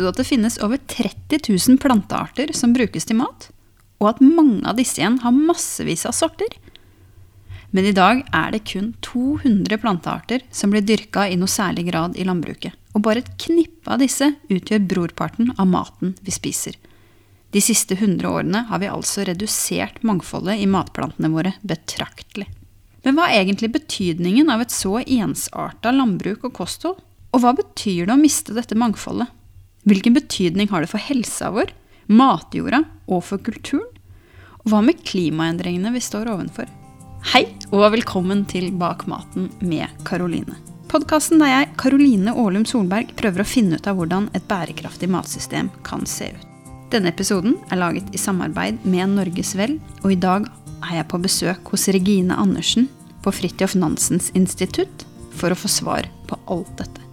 Du at det finnes over 30 000 plantearter som brukes til mat? Og at mange av disse igjen har massevis av sorter? Men i dag er det kun 200 plantearter som blir dyrka i noe særlig grad i landbruket. Og bare et knippe av disse utgjør brorparten av maten vi spiser. De siste 100 årene har vi altså redusert mangfoldet i matplantene våre betraktelig. Men hva er egentlig betydningen av et så ensarta landbruk og kosthold? Og hva betyr det å miste dette mangfoldet? Hvilken betydning har det for helsa vår, matjorda og for kulturen? Og hva med klimaendringene vi står ovenfor? Hei, og velkommen til Bak maten med Karoline. Podkasten der jeg, Karoline Aalum Solberg, prøver å finne ut av hvordan et bærekraftig matsystem kan se ut. Denne episoden er laget i samarbeid med Norges Vel, og i dag er jeg på besøk hos Regine Andersen på Fridtjof Nansens institutt for å få svar på alt dette.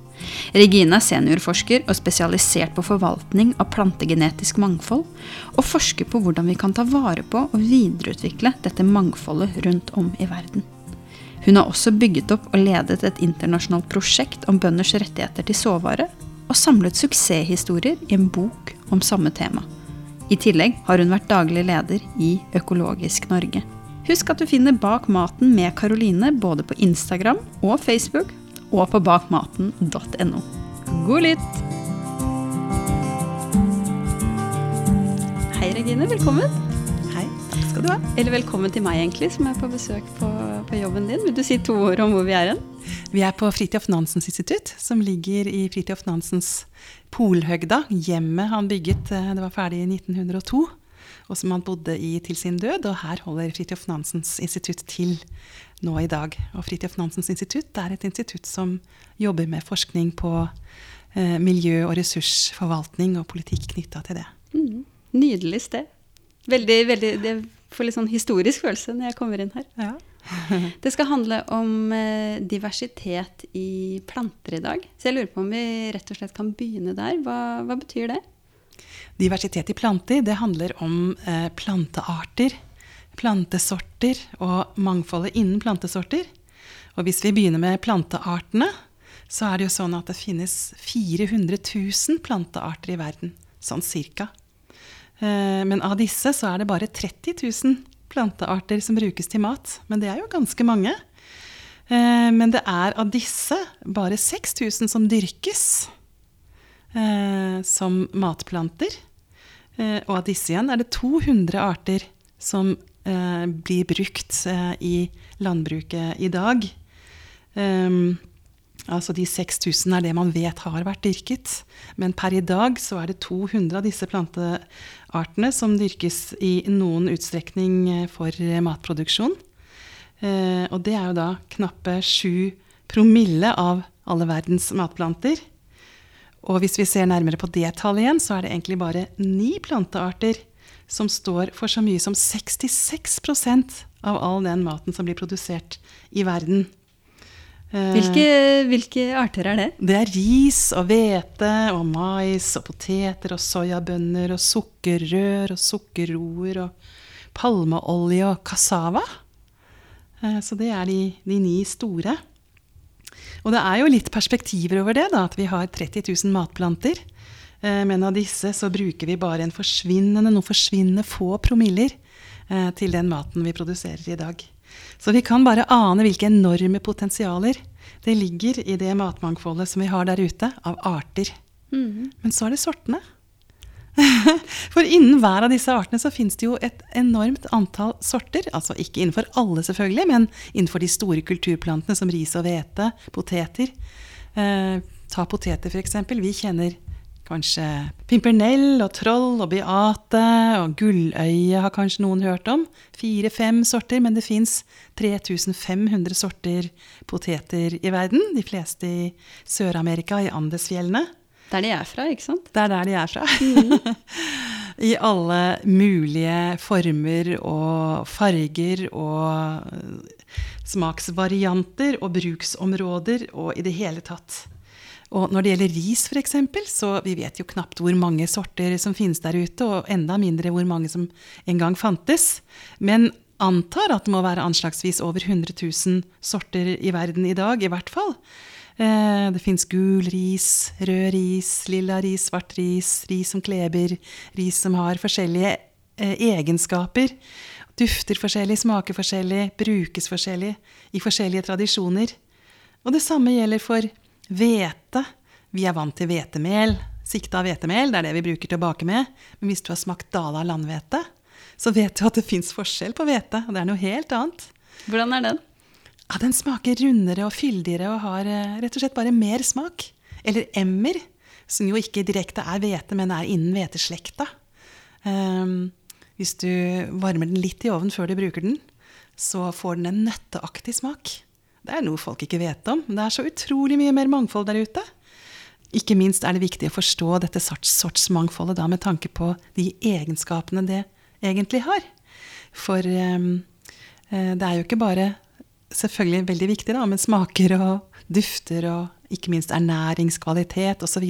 Regine er seniorforsker og spesialisert på forvaltning av plantegenetisk mangfold, og forsker på hvordan vi kan ta vare på og videreutvikle dette mangfoldet rundt om i verden. Hun har også bygget opp og ledet et internasjonalt prosjekt om bønders rettigheter til såvare, og samlet suksesshistorier i en bok om samme tema. I tillegg har hun vært daglig leder i Økologisk Norge. Husk at du finner Bak maten med Karoline både på Instagram og Facebook, og på bakmaten.no. God lytt! Hei, Regine. Velkommen. Hei, takk skal du ha. Eller velkommen til meg, egentlig, som er på besøk på, på jobben din. Vil du si to ord om hvor vi er hen? Vi er på Fridtjof Nansens institutt, som ligger i Fridtjof Nansens Polhøgda. Hjemmet han bygget, eh, det var ferdig i 1902, og som han bodde i til sin død. Og her holder Fridtjof Nansens institutt til nå i dag. Og Fridtjof Nansens institutt er et institutt som jobber med forskning på eh, miljø- og ressursforvaltning og politikk knytta til det. Mm. Nydelig sted. Veldig, veldig, det får litt sånn historisk følelse når jeg kommer inn her. Ja. det skal handle om eh, diversitet i planter i dag. Så jeg lurer på om vi rett og slett kan begynne der. Hva, hva betyr det? Diversitet i planter, det handler om eh, plantearter plantesorter og mangfoldet innen plantesorter. Og hvis vi begynner med planteartene, så er det jo sånn at det finnes 400 000 plantearter i verden. Sånn cirka. Eh, men av disse så er det bare 30 000 plantearter som brukes til mat. Men det er jo ganske mange. Eh, men det er av disse bare 6000 som dyrkes som matplanter. Og av disse igjen er det 200 arter som eh, blir brukt eh, i landbruket i dag. Um, altså De 6000 er det man vet har vært dyrket. Men per i dag så er det 200 av disse planteartene som dyrkes i noen utstrekning eh, for matproduksjon. Eh, og det er jo da knappe 7 promille av alle verdens matplanter. Og hvis vi ser nærmere på det tallet igjen, så er det egentlig bare ni plantearter som står for så mye som 66% av all den maten som blir produsert i verden. Eh, hvilke, hvilke, arter er det? Det er ris og hvete og mais og poteter og soyabønner og sukkerrør og sukkerroer og palmeolje og cassava. Eh, så det er de, de, ni store. Og det er jo litt perspektiver over det, da, at vi har 30 000 matplanter. Eh, men av disse så bruker vi bare en forsvinnende, noen forsvinnende få promiller eh, til den maten vi produserer i dag. Så vi kan bare ane hvilke enorme potensialer det ligger i det matmangfoldet som vi har der ute, av arter. Mm. Men så er det sortene. For innen hver av disse artene så finnes det jo et enormt antall sorter. Altså ikke innenfor alle, selvfølgelig, men innenfor de store kulturplantene som ris og hvete, poteter. Eh, ta poteter, f.eks. Vi kjenner Kanskje pimpernell og troll og beate og gulløye har kanskje noen hørt om. Fire-fem sorter, men det fins 3500 sorter poteter i verden. De fleste i Sør-Amerika, i Andesfjellene. Der de er fra, ikke sant? Det er der de er fra. Mm. I alle mulige former og farger og smaksvarianter og bruksområder og i det hele tatt. Og når det gjelder ris, f.eks., så vi vet jo knapt hvor mange sorter som finnes der ute, og enda mindre hvor mange som en gang fantes. Men antar at det må være anslagsvis over 100 000 sorter i verden i dag, i hvert fall. Eh, det fins gul ris, rød ris, lilla ris, svart ris, ris som kleber, ris som har forskjellige eh, egenskaper. Dufter forskjellig, smaker forskjellig, brukes forskjellig i forskjellige tradisjoner. Og det samme gjelder for hvete. Vi er vant til hvetemel, sikta hvetemel, det er det vi bruker til å bake med. Men hvis du har smakt Dala landhvete, så vet du at det fins forskjell på hvete. Og det er noe helt annet. Hvordan er den? Ja, Den smaker rundere og fyldigere og har eh, rett og slett bare mer smak. Eller emmer, som jo ikke direkte er hvete, men er innen hveteslekta. Um, hvis du varmer den litt i ovnen før du bruker den, så får den en nøtteaktig smak. Det er noe folk ikke vet om. Det er så utrolig mye mer mangfold der ute. Ikke minst er det viktig å forstå dette sortsmangfoldet da, med tanke på de egenskapene det egentlig har. For um, det er jo ikke bare selvfølgelig veldig viktig da, med smaker og dufter og ikke minst ernæringskvalitet osv.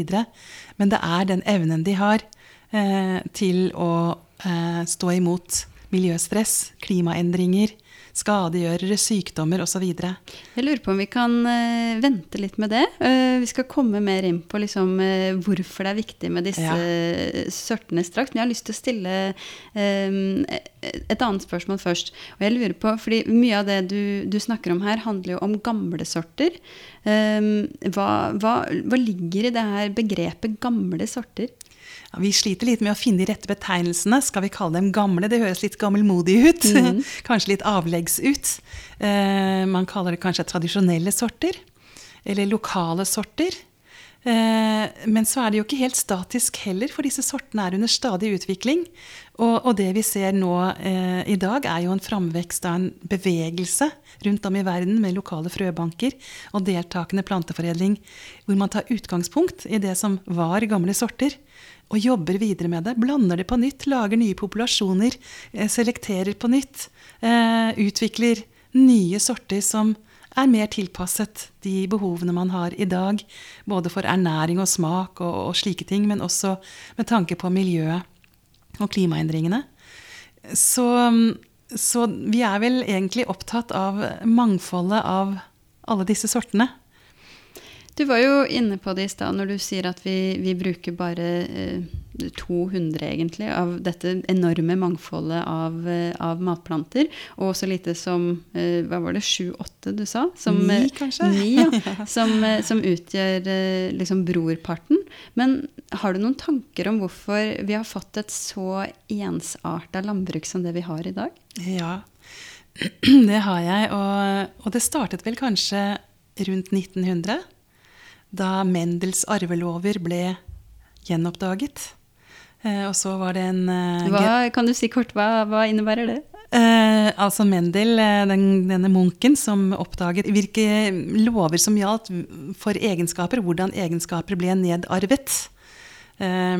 Men det er den evnen de har eh, til å eh, stå imot miljøstress, klimaendringer, skadegjørere, sykdommer osv. Jeg lurer på om vi kan uh, vente litt med det. Uh, vi skal komme mer inn på liksom, uh, hvorfor det er viktig med disse ja. sørtene straks. Men jeg har lyst til å stille et annet spørsmål først. Og jeg lurer på, fordi Mye av det du, du snakker om her, handler jo om gamle sorter. Hva, hva, hva ligger i det her begrepet gamle sorter? Vi sliter litt med å finne de rette betegnelsene. Skal vi kalle dem gamle? Det høres litt gammelmodig ut. Mm. kanskje litt avleggs ut. Eh, man kaller det kanskje tradisjonelle sorter. Eller lokale sorter. Eh, men så er det jo ikke helt statisk heller, for disse sortene er under stadig utvikling. Og, og det vi ser nå eh, i dag, er jo en framvekst av en bevegelse rundt om i verden med lokale frøbanker og deltakende planteforedling, hvor man tar utgangspunkt i det som var gamle sorter og jobber videre med det. Blander det på nytt, lager nye populasjoner, eh, selekterer på nytt. Eh, utvikler nye sorter som er mer tilpasset de behovene man har i dag. Både for ernæring og smak og, og slike ting, men også med tanke på miljøet og klimaendringene. Så, så vi er vel egentlig opptatt av mangfoldet av alle disse sortene. Du var jo inne på det i stad når du sier at vi, vi bruker bare eh, 200 egentlig av dette enorme mangfoldet av, eh, av matplanter. Og så lite som eh, hva var det, sju-åtte du sa? Som, ni, eh, kanskje? Ni, ja, som, eh, som utgjør eh, liksom brorparten. Men har du noen tanker om hvorfor vi har fått et så ensarta landbruk som det vi har i dag? Ja, det har jeg. Og, og det startet vel kanskje rundt 1900 da Mendels arvelover ble gjenoppdaget. Eh, og så var det en eh, hva, Kan du si kort, hva, hva innebærer det? Eh, altså Mendel, eh, den, denne munken som oppdaget hvilke lover som gjaldt for egenskaper, hvordan egenskaper ble nedarvet. Eh,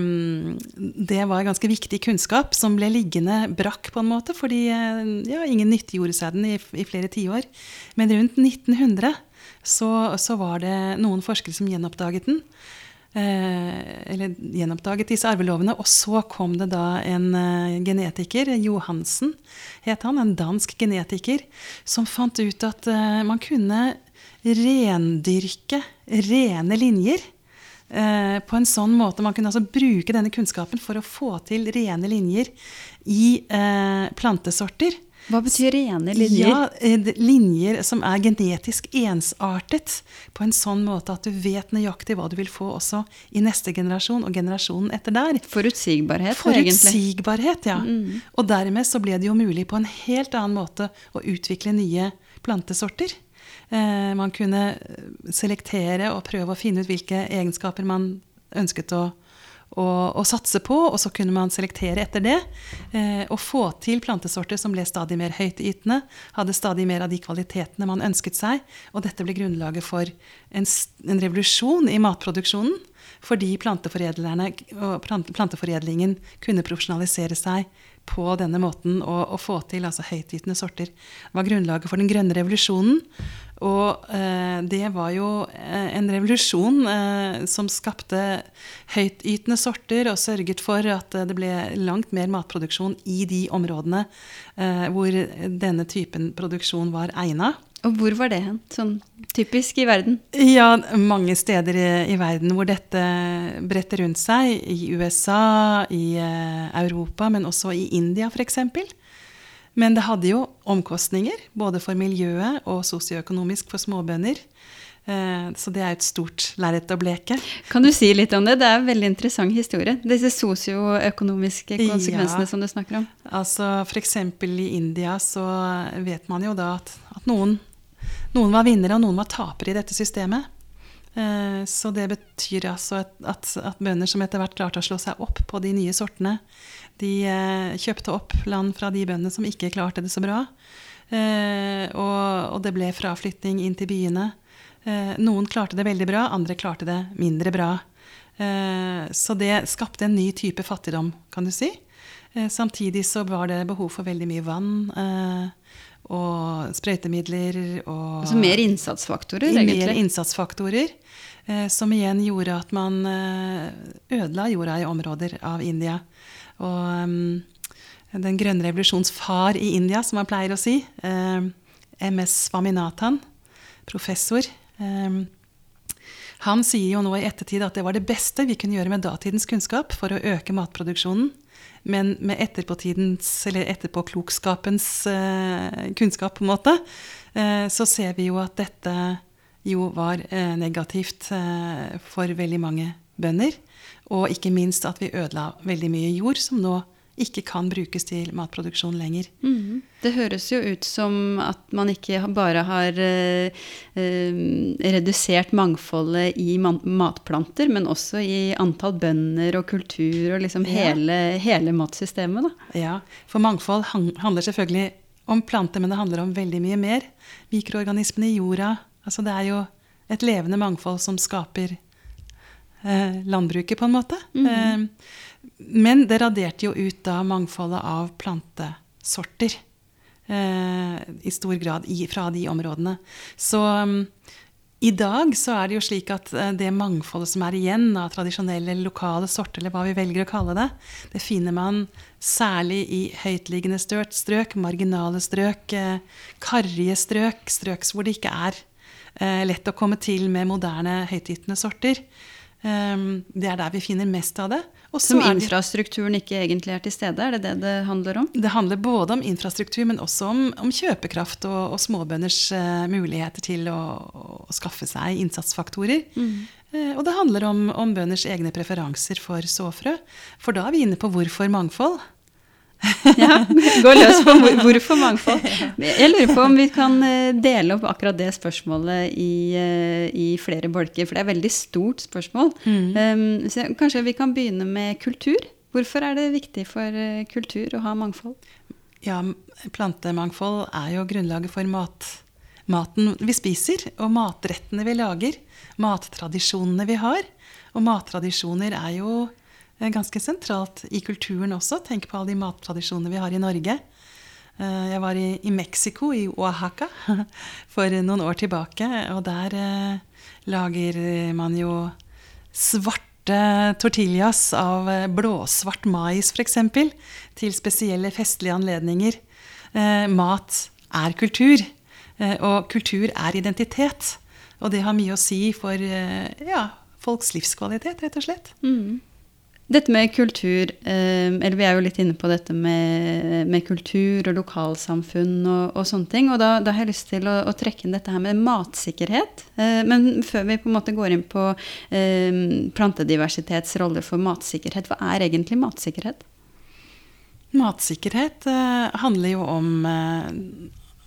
det var ganske viktig kunnskap som ble liggende brakk, på en måte, fordi ja, ingen nyttiggjorde seg den i, i flere tiår. Men rundt 1900 så, så, var det noen forskere som gjenoppdaget den. Eh, eller gjenoppdaget disse arvelovene. Og så kom det da en eh, genetiker, Johansen het han, en dansk genetiker, som fant ut at eh, man kunne rendyrke rene linjer. Uh, på en sånn måte Man kunne altså bruke denne kunnskapen for å få til rene linjer i plantesorter. Hva betyr rene linjer? Ja, eh, Linjer som er genetisk ensartet på en sånn måte at du vet nøyaktig hva du vil få også i neste generasjon og generasjonen etter der. Forutsigbarhet, Forutsigbarhet, ja. Mm. Og dermed så ble det jo mulig på en helt annen måte å utvikle nye plantesorter. Eh, man kunne selektere og prøve å finne ut hvilke egenskaper man ønsket å å, å, satse på, og så kunne man selektere etter det. Eh, og få til plantesorter som ble stadig mer høytytende, hadde stadig mer av de kvalitetene man ønsket seg. Og dette ble grunnlaget for en, en revolusjon i matproduksjonen. Fordi planteforedlingen kunne profesjonalisere seg på denne måten og, og få til altså, høytytende sorter. Var grunnlaget for den grønne revolusjonen. Og eh, det var jo eh, en revolusjon eh, som skapte høytytende sorter og sørget for at det ble langt mer matproduksjon i de områdene eh, hvor denne typen produksjon var egna. Og hvor var det hen? Sånn typisk i verden? Ja, mange steder i, i verden hvor dette bretter rundt seg. I USA, i uh, Europa, men også i India f.eks. Men det hadde jo omkostninger, både for miljøet og sosioøkonomisk for småbønder. Eh, så det er et stort lerret å bleke. Kan du si litt om det? Det er en veldig interessant historie. Disse sosioøkonomiske konsekvensene Ja. som du snakker om. Altså F.eks. i India så vet man jo da at, at noen, noen var vinnere og noen var tapere i dette systemet. Eh, Så det betyr altså at, at, at bønder som etter hvert klarte å slå seg opp på de nye sortene, de eh, kjøpte opp land fra de bøndene som ikke klarte det så bra. Eh, og, og det ble fraflytting inn til byene. Noen klarte det veldig bra, andre klarte det mindre bra. Så det skapte en ny type fattigdom, kan du si. Samtidig så var det behov for veldig mye vann og sprøytemidler og Altså mer innsatsfaktorer, mer egentlig. innsatsfaktorer. eh, Som igjen gjorde at man eh, ødela jorda i områder av India. Og mm, den grønne revolusjons far i India, som man pleier å si, eh, MS Swaminathan, professor, eh, han sier jo nå i ettertid at det var det beste vi kunne gjøre med datidens kunnskap for å øke matproduksjonen. Men med etterpåtidens, eller etterpåklokskapens eh, kunnskap, på en måte, eh, så ser vi jo at dette jo var eh, negativt eh, for veldig mange bønder. Og ikke minst at vi ødela veldig mye jord som nå ikke kan brukes til matproduksjon lenger. Mhm. Det høres jo ut som at man ikke bare har eh, eh, redusert mangfoldet i matplanter, men også i antall bønder og kultur og liksom Ja. hele, hele matsystemet. Da. Ja, for mangfold handler selvfølgelig om planter, men det handler om veldig mye mer. Mikroorganismene i jorda. Altså det er jo et levende mangfold som skaper eh, landbruket, på en måte. Eh, men det raderte jo ut da mangfoldet av plantesorter. Eh, I stor grad i, fra de områdene. Så um, i dag så er det jo slik at eh, det mangfoldet som er igjen av tradisjonelle lokale sorter, eller hva vi velger å kalle det, det finner man særlig i høytliggende strøk, marginale strøk, eh, karrige strøk, strøk hvor det ikke er eh, lett å komme til med moderne høytytende sorter. Det er der vi finner mest av det. Som infrastrukturen ikke egentlig er til stede, er det det det handler om? det handler både om infrastruktur, men også om, om kjøpekraft og, og småbønders uh, muligheter til å, å skaffe seg innsatsfaktorer. Eh, og det handler om, om bønders egne preferanser for såfrø. For da er vi inne på hvorfor mangfold. Ja, Gå løs på hvor, hvorfor mangfold. Jeg lurer på om vi kan eh, dele opp akkurat det spørsmålet i, eh, i flere bolker, for det er et veldig stort spørsmål. Um, så kanskje vi kan begynne med kultur. Hvorfor er det viktig for eh, kultur å ha mangfold? Ja, plantemangfold er jo grunnlaget for mat, maten vi spiser, og matrettene vi lager. Mattradisjonene vi har. Og mattradisjoner er jo ganske sentralt i kulturen også. Tenk på alle de mattradisjonene vi har i Norge. Eh, Jeg var i, i Mexico, i Oaxaca, for noen år tilbake. Og der eh, lager man jo svarte tortillas av eh, blåsvart mais, f.eks. Til spesielle festlige anledninger. Eh, mat er kultur, eh, og kultur er identitet. Og det har mye å si for eh, ja, folks livskvalitet, rett og slett. Dette med kultur, eh, eller vi er jo litt inne på dette med, med kultur og lokalsamfunn og, og sånne ting. Og da, da har jeg lyst til å, å trekke inn dette her med matsikkerhet. Eh, men før vi på en måte går inn på eh, plantediversitets rolle for matsikkerhet, hva er egentlig matsikkerhet? Matsikkerhet handler jo om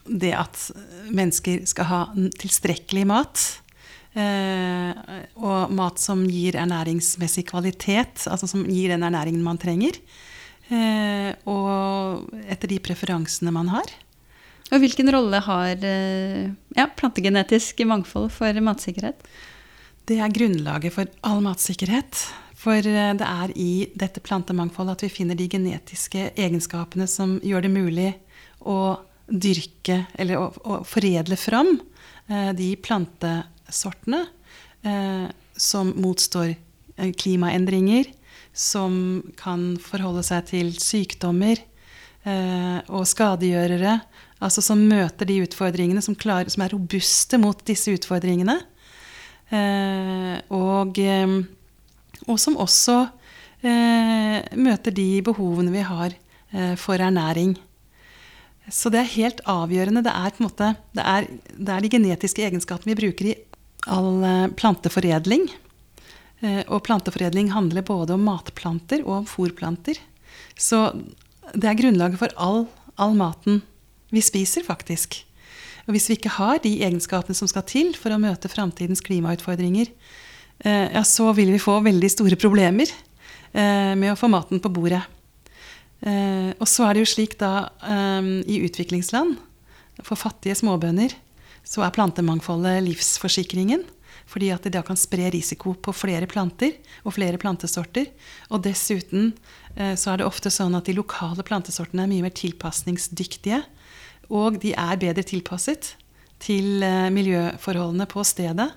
det at mennesker skal ha tilstrekkelig mat. Eh, og mat som gir ernæringsmessig kvalitet, altså som gir den ernæringen man trenger. Eh, og etter de preferansene man har. Og hvilken rolle har eh, ja, plantegenetisk mangfold for matsikkerhet? Det er grunnlaget for all matsikkerhet. For det er i dette plantemangfoldet at vi finner de genetiske egenskapene som gjør det mulig å dyrke eller å, å foredle fram eh, de plantesortene eh, som motstår eh, klimaendringer, som kan forholde seg til sykdommer, eh, og skadegjørere. Altså som møter de utfordringene, som, klarer, som er robuste mot disse utfordringene. Og, og, som også møter de behovene vi har for ernæring. Så det er helt avgjørende. Det er, måte, det er, det er de genetiske egenskapene vi bruker i all eh, planteforedling. Eh, og planteforedling handler både om matplanter og om fòrplanter. Så det er grunnlaget for all, all, maten vi spiser, faktisk. Og hvis vi ikke har de egenskapene som skal til for å møte framtidens klimautfordringer, eh, ja, så vil vi få veldig store problemer med å få maten på bordet. Og så er det jo slik da i utviklingsland, for fattige småbønder, så er plantemangfoldet livsforsikringen. Fordi at det da kan spre risiko på flere planter og flere plantesorter. Og dessuten eh, så er det ofte sånn at de lokale plantesortene er mye mer tilpasningsdyktige. Og de er bedre tilpasset til eh, miljøforholdene på stedet.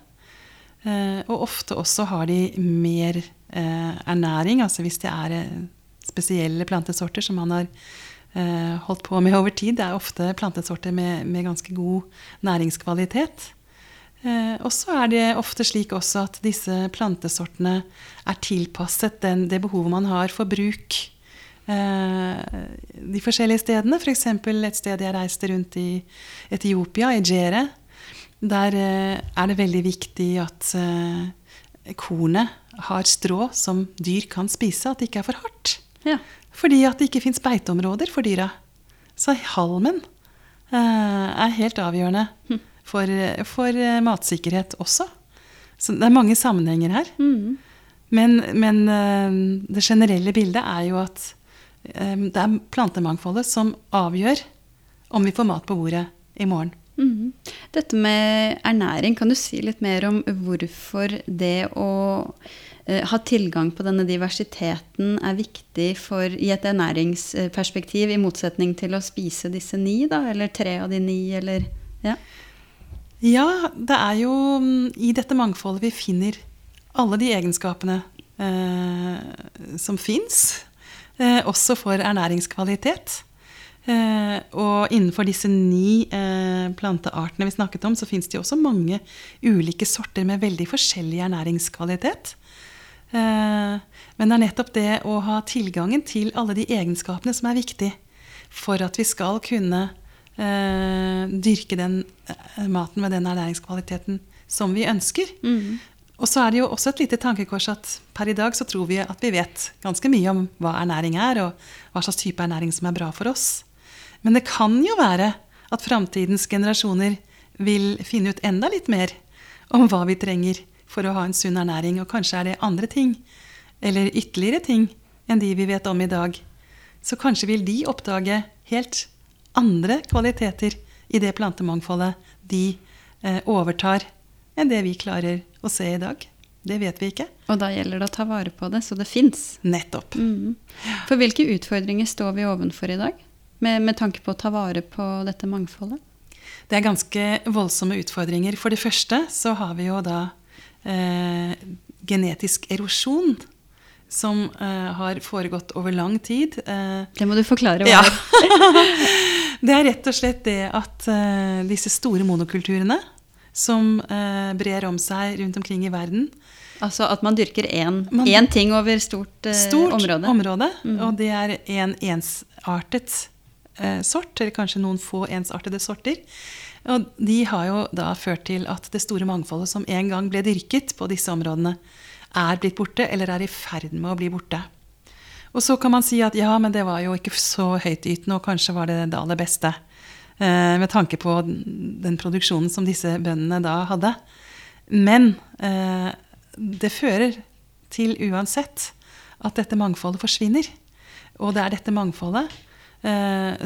Eh, og ofte også har de mer ernæring, altså hvis det er spesielle plantesorter som man har holdt på med over tid. Det er ofte plantesorter med, med ganske god næringskvalitet. Eh, og så er det ofte slik også at disse plantesortene er tilpasset den, det behovet man har for bruk eh, de forskjellige stedene. F.eks. et sted jeg reiste rundt i Etiopia, i Jere. Der er det veldig viktig at kornet har strå som dyr kan spise, at det ikke er for hardt. Ja. Fordi at det ikke fins beiteområder for dyra. Så halmen eh, er helt avgjørende hm. for, for, eh, matsikkerhet også. Så det er mange sammenhenger her. Mm. Men, men eh, det generelle bildet er jo at eh, det er plantemangfoldet som avgjør om vi får mat på bordet i morgen. Mm. Dette med ernæring, kan du si litt mer om hvorfor det å ha tilgang på denne diversiteten er viktig for, i et ernæringsperspektiv, i motsetning til å spise disse ni, da, eller tre av de ni, eller ja. ja, det er jo mm, i dette mangfoldet vi finner alle de egenskapene eh, som fins, eh, også for ernæringskvalitet. Eh, og innenfor disse ni eh, planteartene vi snakket om, så fins det jo også mange ulike sorter med veldig forskjellig ernæringskvalitet. Eh, men det er nettopp det å ha tilgangen til alle de egenskapene som er viktig for at vi skal kunne eh, dyrke den eh, maten med den ernæringskvaliteten som vi ønsker. Mm. Og så er det jo også et lite tankekors at per i dag så tror vi at vi vet ganske mye om hva ernæring er, og hva slags type ernæring som er bra for oss. Men det kan jo være at framtidens generasjoner vil finne ut enda litt mer om hva vi trenger for å ha en sunn ernæring. Og kanskje er det andre ting, eller ytterligere ting, enn de vi vet om i dag. Så kanskje vil de oppdage helt andre kvaliteter i det plantemangfoldet de eh, overtar, enn det vi klarer å se i dag. Det vet vi ikke. Og da gjelder det å ta vare på det, så det fins. Nettopp. Mm. For hvilke utfordringer står vi ovenfor i dag, med, med tanke på å ta vare på dette mangfoldet? Det er ganske voldsomme utfordringer. For det første så har vi jo da eh, genetisk erosjon som eh, har foregått over lang tid. Eh, det må du forklare. Hva ja. det er rett og slett det at eh, disse store monokulturene som eh, brer om seg rundt omkring i verden Altså at man dyrker én ting over stort, eh, stort område? område mm. Og det er en ensartet sort, eller kanskje noen få ensartede sorter. Og de har jo da ført til at det store mangfoldet som en gang ble dyrket på disse områdene, er blitt borte, eller er i ferd med å bli borte. Og så kan man si at ja, men det var jo ikke så høytytende, og kanskje var det det aller beste. Eh, med tanke på den produksjonen som disse bøndene da hadde. Men eh, det fører til uansett at dette mangfoldet forsvinner. Og det er dette mangfoldet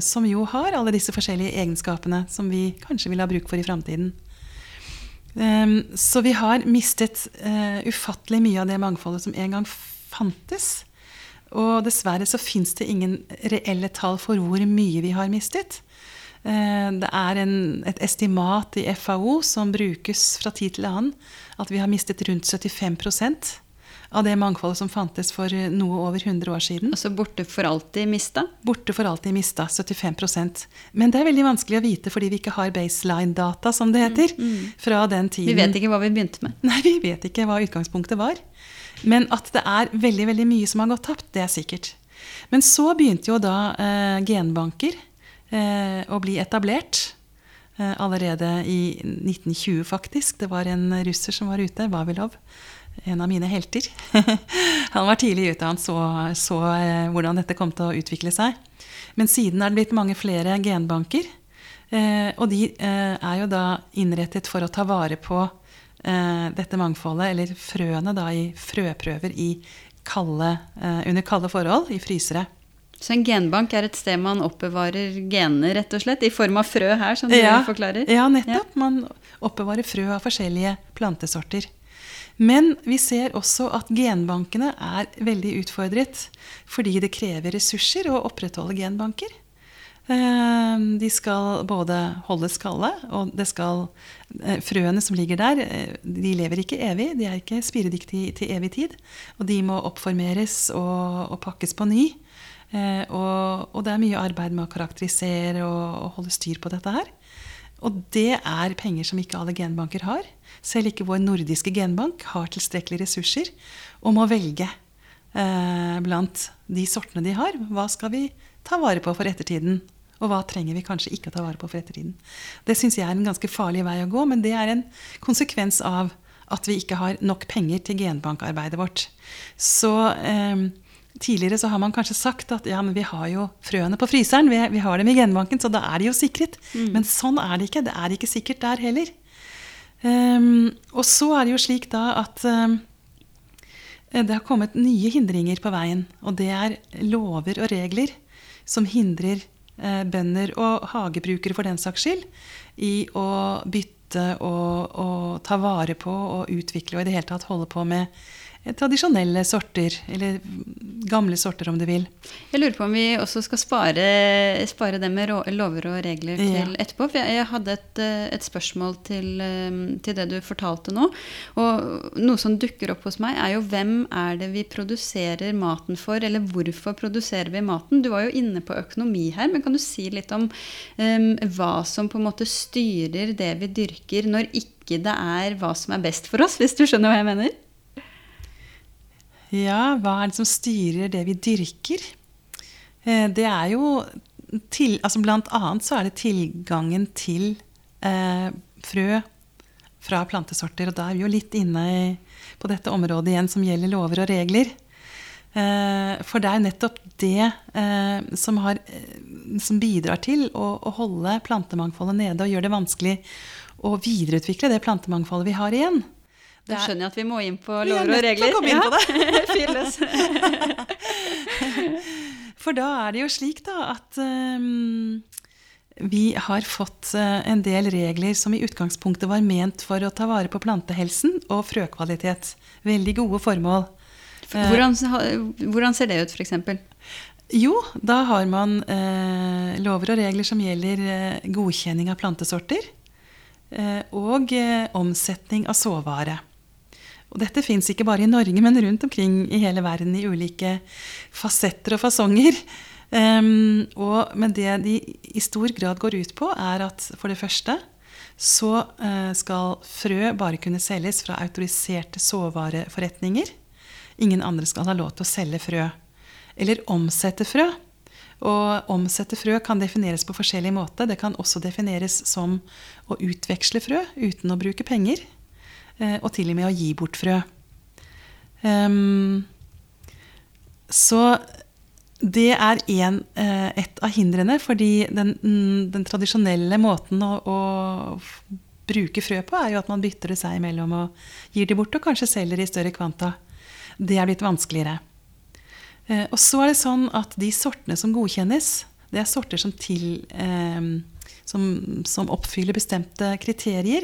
som jo har alle disse forskjellige egenskapene som vi kanskje vil ha bruk for i framtiden. Um, så vi har mistet uh, ufattelig mye av det mangfoldet som en gang fantes. Og dessverre så fins det ingen reelle tall for hvor mye vi har mistet. Uh, det er en, et estimat i FAO som brukes fra tid til annen, at vi har mistet rundt 75 av det mangfoldet som fantes for noe over 100 år siden. Altså borte for alltid mista? Borte for alltid mista. 75% Men det er veldig vanskelig å vite fordi vi ikke har baseline-data, som det heter, mm, mm. fra den tiden. Vi vet ikke hva vi begynte med. Nei, vi vet ikke hva utgangspunktet var. Men at det er veldig, veldig mye som har gått tapt, det er sikkert. Men så begynte jo da eh, genbanker eh, å bli etablert. Eh, allerede i 1920, faktisk. Det var en russer som var ute, Vavilov en av mine helter. han var tidlig ute, han så, så, eh, hvordan dette kom til å utvikle seg. Men siden er det blitt mange flere genbanker. Eh, og de eh, er jo da innrettet for å ta vare på dette mangfoldet, eller frøene da i frøprøver i kalde, under kalde forhold, i frysere. Så en genbank er et sted man oppbevarer genene, rett og slett? I form av frø her, som du ja, forklarer? Ja, nettopp. Ja. Man oppbevarer frø av forskjellige plantesorter. Men vi ser også at genbankene er veldig utfordret fordi det krever ressurser å opprettholde genbanker. Eh, de skal både holdes kalde, og det skal, eh, frøene som ligger der, eh, de lever ikke evig. De er ikke spiredyktige til evig tid. Og de må oppformeres og, og pakkes på ny. Og, og, det er mye arbeid med å karakterisere og, og holde styr på dette her. Og det er penger som ikke alle genbanker har. Selv ikke vår nordiske genbank har tilstrekkelige ressurser og må velge eh, blant de sortene de har. Hva skal vi ta vare på for ettertiden? Og hva trenger vi kanskje ikke å ta vare på for ettertiden? Det syns jeg er en ganske farlig vei å gå, men det er en konsekvens av at vi ikke har nok penger til genbankarbeidet vårt. Så eh, Tidligere så har man kanskje sagt at ja, men vi har jo frøene på fryseren, vi, vi har dem i genbanken, så da er de jo sikret. Mm. Men sånn er det ikke. Det er ikke sikkert der heller. Um, og så er det jo slik da at um, det har kommet nye hindringer på veien. Og det er lover og regler som hindrer uh, bønder og hagebrukere for den saks skyld i å bytte og, og ta vare på og utvikle og i det hele tatt holde på med tradisjonelle sorter, eller gamle sorter om du vil. Jeg lurer på om vi også skal spare, spare det med lover og regler til ja. etterpå. For jeg, jeg hadde et, eh, et spørsmål til, eh, til, det du fortalte nå. Og noe som dukker opp hos meg, er jo hvem er det vi produserer maten for, eller hvorfor produserer vi maten? Du var jo inne på økonomi her, men kan du si litt om um, hva som på en måte styrer det vi dyrker, når ikke det er hva som er best for oss, hvis du skjønner hva jeg mener? Ja, hva er det som styrer det vi dyrker? Eh, det er jo til, altså Blant annet så er det tilgangen til eh, frø fra plantesorter. Og da er vi jo litt inne i, på dette området igjen som gjelder lover og regler. Eh, for det er nettopp det eh, som, har, eh, som, bidrar til å, å, holde plantemangfoldet nede og gjør det vanskelig å videreutvikle det plantemangfoldet vi har igjen. Da skjønner jeg at vi må inn på lover og regler. Vi er nødt til å komme inn på det. For da er det jo slik da at um, vi har fått uh, en del regler som i utgangspunktet var ment for å ta vare på plantehelsen og frøkvalitet. Veldig gode formål. Hvordan, hvordan ser det ut, f.eks.? Jo, da har man eh, lover og regler som gjelder eh, godkjenning av plantesorter. Eh, og eh, omsetning av såvare. Og dette fins ikke bare i Norge, men rundt omkring i hele verden i ulike fasetter og fasonger. Um, og, men det de i stor grad går ut på, er at for det første så uh, skal frø bare kunne selges fra autoriserte såvareforretninger. Ingen andre skal ha lov til å selge frø. Eller omsette frø. Og omsette frø kan defineres på forskjellig måte. Det kan også defineres som å utveksle frø uten å bruke penger. Eh, og til og med å gi bort frø. Um, så det er en, eh, et av hindrene, fordi den, den tradisjonelle måten å, å, bruke frø på, er jo at man bytter det seg imellom og gir det bort, og kanskje selger i større kvanta. Det er blitt vanskeligere. Eh, og så er det sånn at de sortene som godkjennes, det er sorter som, til, som, som oppfyller bestemte kriterier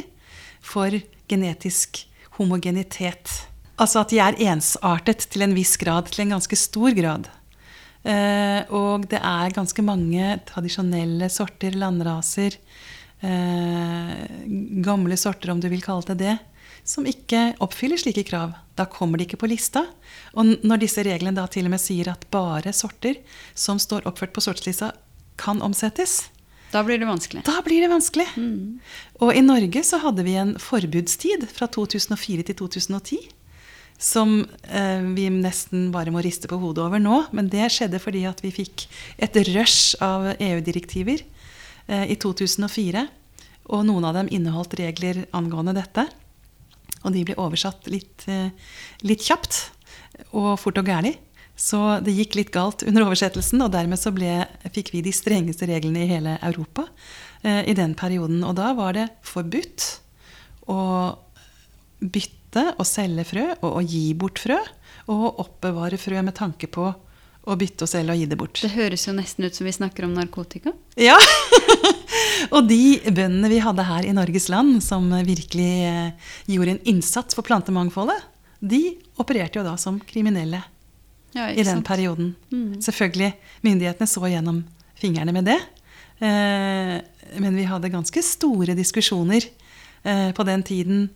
for genetisk homogenitet. Altså at de er ensartet til en viss grad, til en ganske stor grad. Eh, og det er ganske mange tradisjonelle sorter, landraser, eh, gamle sorter om du vil kalle det det, som ikke oppfyller slike krav. Da kommer de ikke på lista. Og når disse reglene da til og med sier at bare sorter som står oppført på sortslista, kan omsettes, Da blir det vanskelig. da blir det vanskelig. Og i Norge så hadde vi en forbudstid fra 2004 til 2010. Som eh, vi nesten bare må riste på hodet over nå. Men det skjedde fordi at vi fikk et rush av EU-direktiver eh, i 2004. Og noen av dem inneholdt regler angående dette. Og de ble oversatt litt, eh, litt kjapt og fort og gærlig. Så det gikk litt galt under oversettelsen, og dermed så ble, fikk vi de strengeste reglene i hele Europa eh, i den perioden. Og da var det forbudt å bytte og selge frø, og å gi bort frø, og å oppbevare frø med tanke på å bytte og selge og gi det bort. Det høres jo nesten ut som vi snakker om narkotika. Ja! og de bøndene vi hadde her i Norges land, som virkelig eh, gjorde en innsats for plantemangfoldet, de opererte jo da som kriminelle Ja, i den perioden. Selvfølgelig, myndighetene så gjennom fingrene med det. Eh, men vi hadde ganske store diskusjoner eh, på den tiden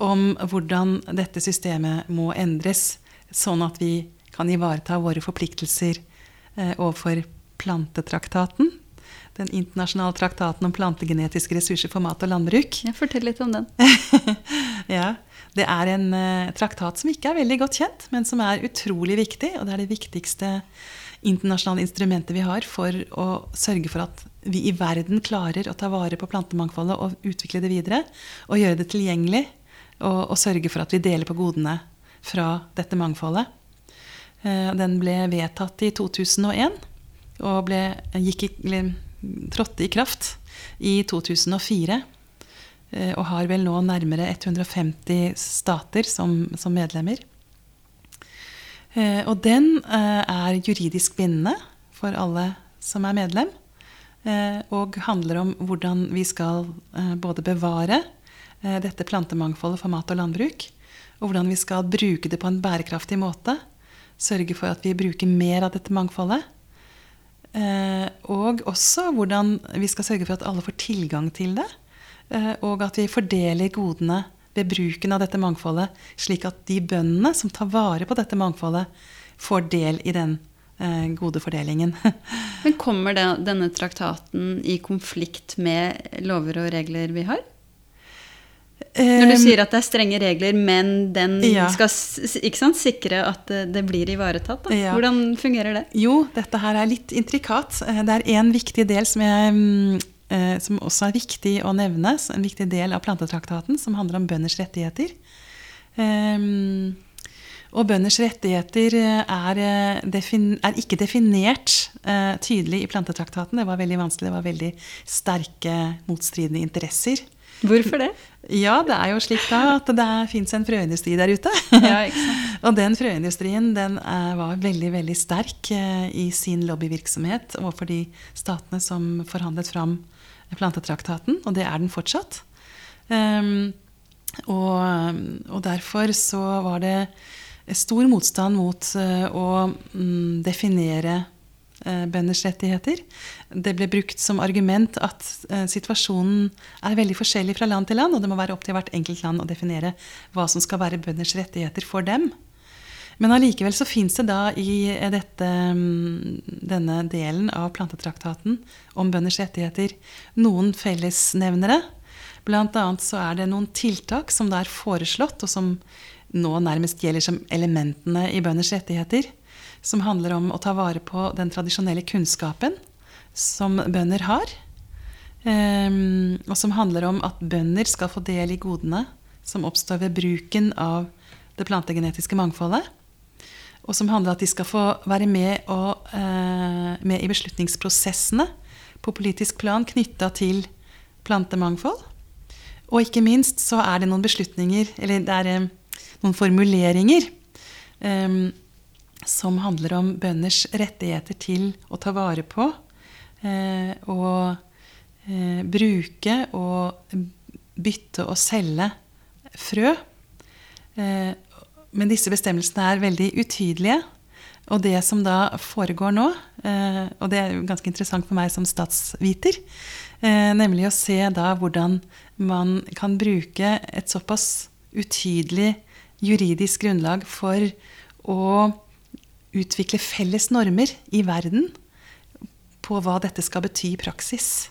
om hvordan dette systemet må endres, sånn at vi kan ivareta våre forpliktelser eh, overfor plantetraktaten. Den internasjonale traktaten om plantegenetiske ressurser for mat og landbruk. Ja, fortell litt om den. ja, Det er en eh, traktat som ikke er veldig godt kjent, men som er utrolig viktig. Og det er det viktigste internasjonale instrumentet vi har for å sørge for at vi i verden klarer å ta vare på plantemangfoldet og utvikle det videre. Og gjøre det tilgjengelig, og, og sørge for at vi deler på godene fra dette mangfoldet. Eh, Den ble vedtatt i 2001 og ble, gikk i, trådte i kraft i 2004. eh, Og har vel nå nærmere 150 stater som, som medlemmer. Eh, Og den eh, er juridisk bindende for alle som er medlem. Og handler om hvordan vi skal både bevare dette plantemangfoldet for mat og landbruk, og hvordan vi skal bruke det på en bærekraftig måte. Sørge for at vi bruker mer av dette mangfoldet. Og også hvordan vi skal sørge for at alle får tilgang til det. Eh, Og at vi fordeler godene ved bruken av dette mangfoldet, slik at de bøndene som tar vare på dette mangfoldet, får del i den eh, gode fordelingen. Men kommer det, denne traktaten i konflikt med lover og regler vi har? Når du Eh, sier at det er strenge regler, men den Ja. skal ikke sant, sikre at det, det blir ivaretatt. Da. Ja. Hvordan fungerer det? Jo, dette her er litt intrikat. Eh, Det er en viktig del som, jeg, mm, eh, som også er viktig å nevne. En viktig del av plantetraktaten, som handler om bønders rettigheter. Eh, Og bønders rettigheter eh, er, eh, er ikke definert eh, tydelig i plantetraktaten. Det var veldig vanskelig. Det var veldig sterke motstridende interesser. Hvorfor det? Ja, det er jo slik da at det fins en frøindustri der ute. Ja? Og den frøindustrien den eh, var veldig veldig sterk eh, i sin lobbyvirksomhet overfor de statene som forhandlet fram plantetraktaten, og det er den fortsatt. Um, og, og derfor så var det stor motstand mot uh, å um, definere uh, bønders rettigheter. Det ble brukt som argument at uh, situasjonen er veldig forskjellig fra land til land, og det må være opp til hvert enkelt land å definere hva som skal være bønders rettigheter for dem. Men allikevel så fins det da i dette, mm, denne delen av plantetraktaten om bønders rettigheter noen fellesnevnere. Blant annet så er det noen tiltak som da er foreslått, og som nå nærmest gjelder som elementene i bønders rettigheter. Som handler om å ta vare på den tradisjonelle kunnskapen som bønder har. Ehm, og som handler om at bønder skal få del i godene som oppstår ved bruken av det plantegenetiske mangfoldet. Og som handler om at de skal få være med, og, eh, med i beslutningsprosessene på politisk plan knytta til plantemangfold. Og ikke minst så er det noen beslutninger, eller det er eh, noen formuleringer, eh, som handler om bønders rettigheter til å ta vare på eh, og eh, bruke og bytte og selge frø. Eh, men disse bestemmelsene er veldig utydelige. Og det som da foregår nå, eh, og det er ganske interessant for meg som statsviter, eh, nemlig å se da hvordan man kan bruke et såpass utydelig juridisk grunnlag for å utvikle felles normer i verden på hva dette skal bety i praksis.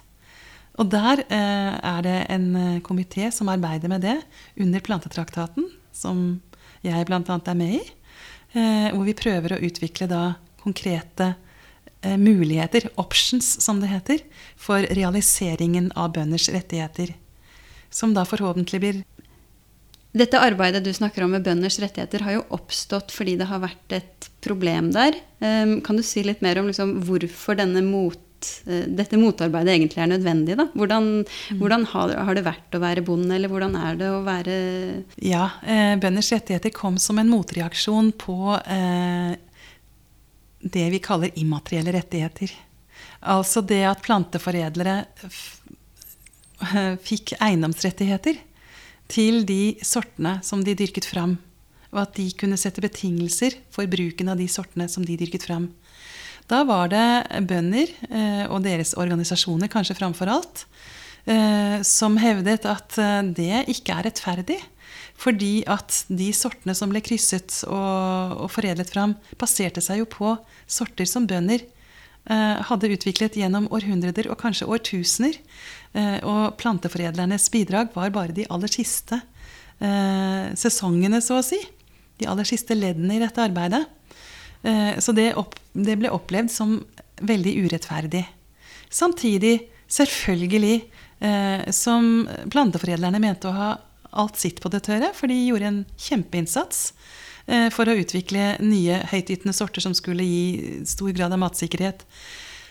Og der eh, er det en komité som arbeider med det under plantetraktaten, som jeg bl.a. er med i. Eh, hvor vi prøver å utvikle da konkrete eh, muligheter, options som det heter, for realiseringen av bønders rettigheter. Som da forhåpentlig blir dette arbeidet du snakker om med bønders rettigheter, har jo oppstått fordi det har vært et problem der. Ehm, kan du si litt mer om liksom hvorfor mot, eh, dette motarbeidet egentlig er nødvendig? Da? Hvordan, mm. hvordan har, har, det vært å være bonde, eller hvordan er det å være Ja, eh, bønders rettigheter kom som en motreaksjon på eh, det vi kaller immaterielle rettigheter. Altså det at planteforedlere fikk eiendomsrettigheter til de sortene som de dyrket fram. Og at de kunne sette betingelser for bruken av de sortene som de dyrket fram. Da var det bønder eh, og deres organisasjoner, kanskje framfor alt, eh, som hevdet at eh, det ikke er rettferdig. Fordi at de sortene som ble krysset og, foredlet fram, baserte seg jo på sorter som bønder hadde utviklet gjennom århundreder og kanskje årtusener. Og planteforedlernes bidrag var bare de aller siste sesongene, så å si. De aller siste leddene i dette arbeidet. Eh, så det, opp, det ble opplevd som veldig urettferdig. Samtidig, selvfølgelig, som planteforedlerne mente å ha alt sitt på det tørre, for de gjorde en kjempeinnsats for å utvikle nye høytytende sorter som skulle gi stor grad av matsikkerhet.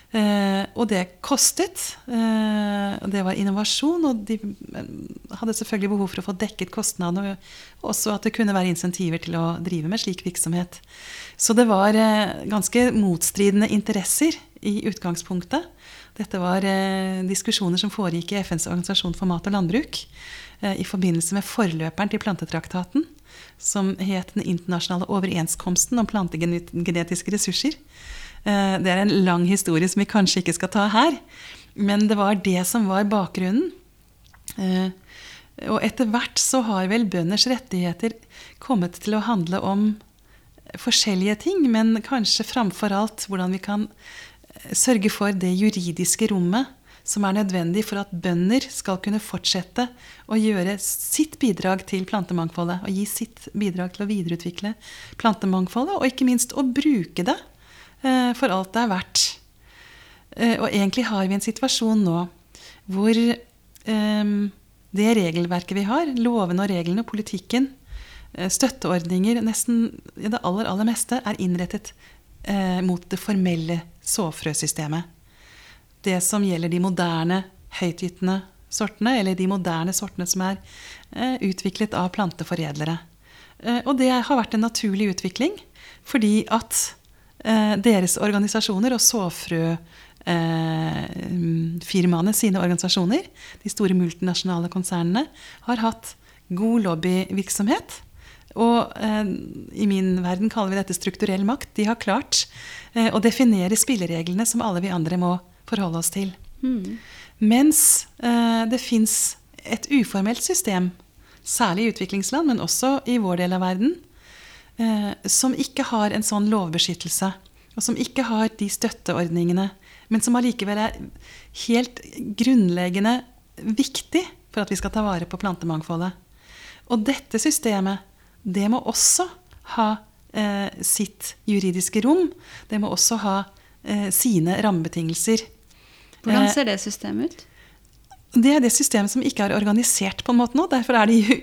Eh, og det kostet. Eh, det var innovasjon, og de eh, hadde selvfølgelig behov for å få dekket kostnadene. Og også at det kunne være insentiver til å drive med slik virksomhet. Så det var eh, ganske motstridende interesser i utgangspunktet. Dette var eh, diskusjoner som foregikk i FNs organisasjon for mat og landbruk eh, i forbindelse med forløperen til plantetraktaten, som het Den internasjonale overenskomsten om plantegenetiske ressurser. Eh, det er en lang historie som vi kanskje ikke skal ta her. Men det var det som var bakgrunnen. Eh, og etter hvert så har vel bønders rettigheter kommet til å handle om forskjellige ting, men kanskje framfor alt hvordan vi kan eh, sørge for det juridiske rommet som er nødvendig for at bønder skal kunne fortsette å gjøre sitt bidrag til plantemangfoldet. Og gi sitt bidrag til å videreutvikle plantemangfoldet, og ikke minst å bruke det for alt det er verdt. Eh, og egentlig har vi en situasjon nå hvor ehm, det regelverket vi har, lovene og reglene og politikken, eh, støtteordninger, nesten det aller, aller meste, er innrettet mot det formelle såfrøsystemet. Det som gjelder de moderne, høytgytende sortene, eller de moderne sortene som er utviklet av planteforedlere. Og det har vært en naturlig utvikling, fordi at Eh, deres organisasjoner og såfrøfirmaene sine organisasjoner, de store multinasjonale konsernene, har hatt god lobbyvirksomhet. Og eh, i min verden kaller vi dette strukturell makt. De har klart eh, å definere spillereglene som alle vi andre må forholde oss til. Mm. Mens eh, det fins et uformelt system, særlig i utviklingsland, men også i vår del av verden, eh, som ikke har en sånn lovbeskyttelse, og som ikke har de støtteordningene, men som allikevel er helt grunnleggende viktig for at vi skal ta vare på plantemangfoldet. Og dette systemet, det må også ha eh, sitt juridiske rom. Det må også ha eh, sine rammebetingelser. Hvordan eh, ser det systemet ut? Det er det systemet som ikke er organisert på en måte nå. Derfor er det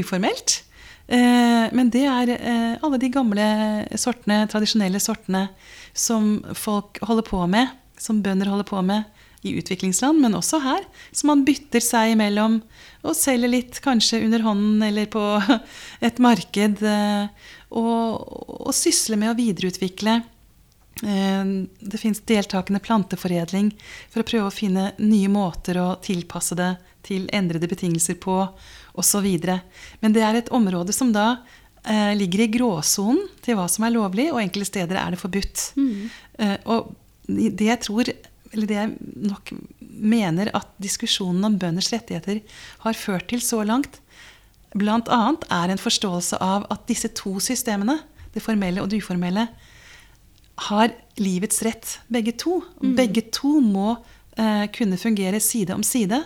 uformelt. Eh, men det er eh, alle de gamle sortene, tradisjonelle sortene, som folk holder på med, som bønder holder på med i utviklingsland, men også her. Som man bytter seg imellom og selger litt, kanskje under hånden eller på et marked. Eh, og, og sysler med å videreutvikle. Det fins deltakende planteforedling for å prøve å finne nye måter å tilpasse det til endrede betingelser på osv. Men det er et område som da eh, ligger i gråsonen til hva som er lovlig, og enkelte steder er det forbudt. Mm. Eh, og det jeg tror, eller det jeg nok mener at diskusjonen om bønders rettigheter har ført til så langt, bl.a. er en forståelse av at disse to systemene, det formelle og det uformelle, har livets rett, begge to. Begge to må eh, kunne fungere side om side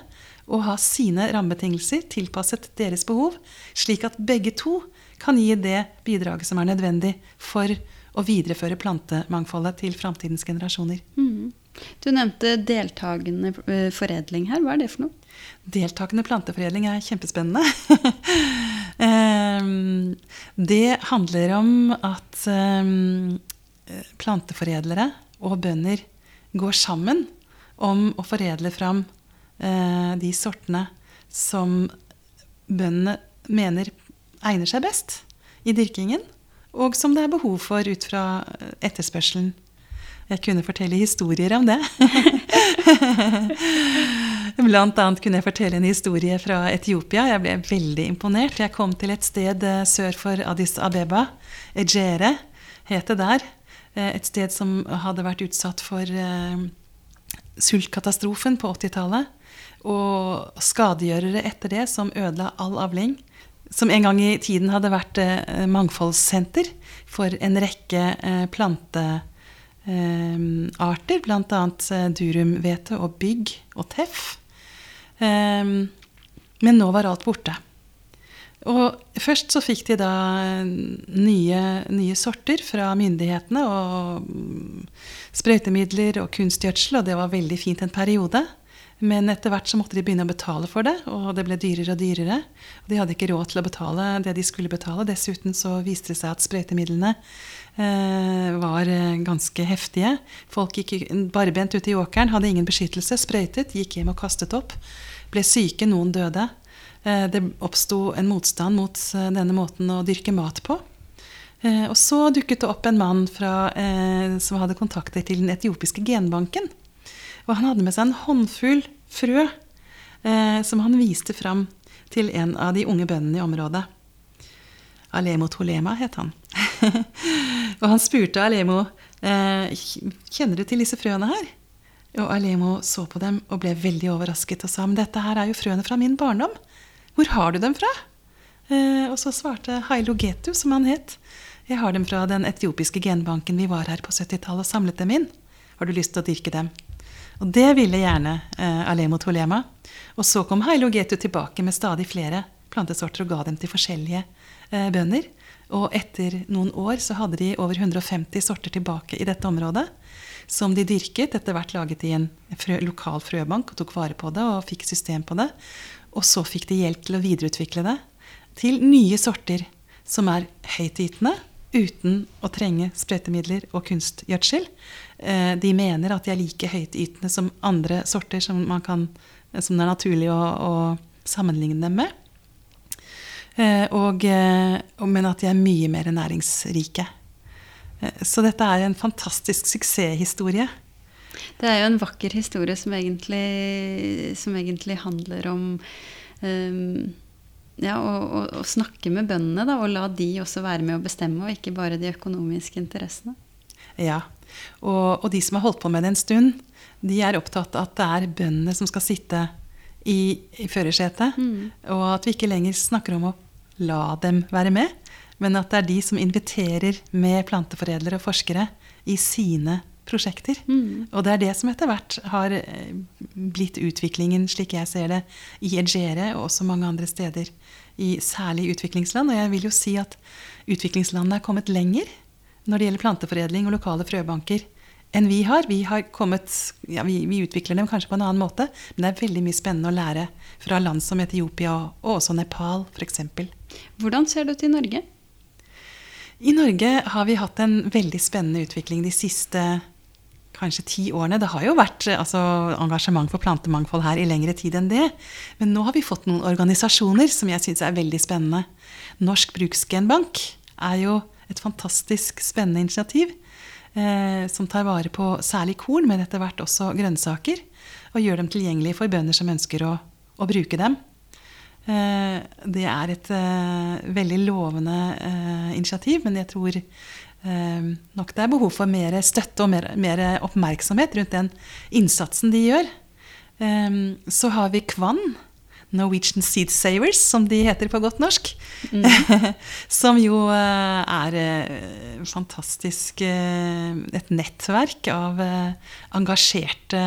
og ha sine rammebetingelser tilpasset deres behov, slik at begge to kan gi det bidraget som er nødvendig for å videreføre plantemangfoldet til framtidens generasjoner. Mm. Du nevnte deltakende eh, foredling her. Hva er det for noe? Deltakende planteforedling er kjempespennende. Ehm, det handler om at ehm, planteforedlere og bønder går sammen om å foredle fram de sortene som bøndene mener egner seg best i dyrkingen, og som det er behov for ut fra etterspørselen. Jeg kunne fortelle historier om det. Blant annet kunne jeg fortelle en historie fra Etiopia. Jeg ble veldig imponert. Jeg kom til et sted eh, sør for Addis Abeba. Ejere het det der. Eh, et sted som hadde vært utsatt for eh, sultkatastrofen på 80-tallet. Og skadegjørere etter det som ødela all avling. Som en gang i tiden hadde vært mangfoldssenter for en rekke plantearter Ehm, arter, bl.a. Eh, durumhvete og bygg og teff. Men nå var alt borte. Og først så fikk de da nye, nye, sorter fra myndighetene og mm, sprøytemidler og kunstgjødsel, og det var veldig fint en periode. Men etter hvert så måtte de begynne å betale for det, og det ble dyrere og dyrere. De hadde ikke råd til å betale det de skulle betale. Dessuten så viste det seg at sprøytemidlene Eh, var eh, ganske heftige. Folk gikk barbent ute i åkeren, hadde ingen beskyttelse, sprøytet, gikk hjem og kastet opp. Ble syke, noen døde. Eh, det oppsto en motstand mot denne måten å dyrke mat på. Og så dukket det opp en mann fra, som hadde kontakter til den etiopiske genbanken. Og han hadde med seg en håndfull frø som han viste fram til en av de unge bøndene i området. Alemo Tolema het han. og han spurte Alemo eh, kjenner du til disse frøene her. Og Alemo så på dem og ble veldig overrasket og sa men dette her er jo frøene fra min barndom. Hvor har du dem fra? Eh, og så svarte Hailo Getu, som han het. Jeg har dem fra den etiopiske genbanken vi var her på 70-tallet og samlet dem inn. Har du lyst til å dyrke dem? Og det ville gjerne eh, Alemo Tolema. Og så kom Hailo Getu tilbake med stadig flere plantesorter og ga dem til forskjellige eh, bønder. Og etter noen år så hadde de over 150 sorter tilbake i dette området. Som de dyrket, etter hvert laget i en frø, lokal frøbank og tok vare på det og fikk system på det. Og så fikk de hjelp til å videreutvikle det til nye sorter som er høytytende uten å trenge sprøytemidler og kunstgjødsel. Eh, de mener at de er like høytytende som andre sorter som, kan, som det er naturlig å, å sammenligne dem med. Eh, og, eh, men at de er mye mer næringsrike. Så dette er en fantastisk suksesshistorie. Det er jo en vakker historie som egentlig, som egentlig handler om um, ja, å, å, å, snakke med bøndene da, og la de også være med å bestemme, og ikke bare de økonomiske interessene. Ja, og, og de som har holdt på med det en stund, de er opptatt av at det er bøndene som skal sitte i, i førersetet. Mm. Og at vi ikke lenger snakker om å la dem være med, men at det er de som inviterer med planteforedlere og forskere i sine prosjekter. Mm. Og det er det som etter hvert har eh, blitt utviklingen, slik jeg ser det, i Egere og også mange andre steder, i særlig utviklingsland. Og jeg vil jo si at utviklingslandene er kommet lenger når det gjelder planteforedling og lokale frøbanker enn vi har. Vi, har kommet, ja, vi, vi, utvikler dem kanskje på en annen måte, men det er veldig mye spennende å lære fra land som Etiopia og også Nepal f.eks. Hvordan ser det ut i Norge? I Norge har vi hatt en veldig spennende utvikling de siste kanskje ti årene. Det har jo vært altså, engasjement for plantemangfold her i lengre tid enn det. Men nå har vi fått noen organisasjoner som jeg syns er veldig spennende. Norsk Bruksgenbank er jo et fantastisk spennende initiativ eh, som tar vare på særlig korn, men etter hvert også grønnsaker. Og gjør dem tilgjengelige for bønder som ønsker å, å bruke dem. Eh, det er et eh, veldig lovende eh, initiativ, men jeg tror eh, nok det er behov for mer støtte og mer, mer oppmerksomhet rundt den innsatsen de gjør. Eh, så har vi Kvann. Norwegian Seed Savers, som de heter på godt norsk. som jo eh, er eh, fantastisk eh, et nettverk av engasjerte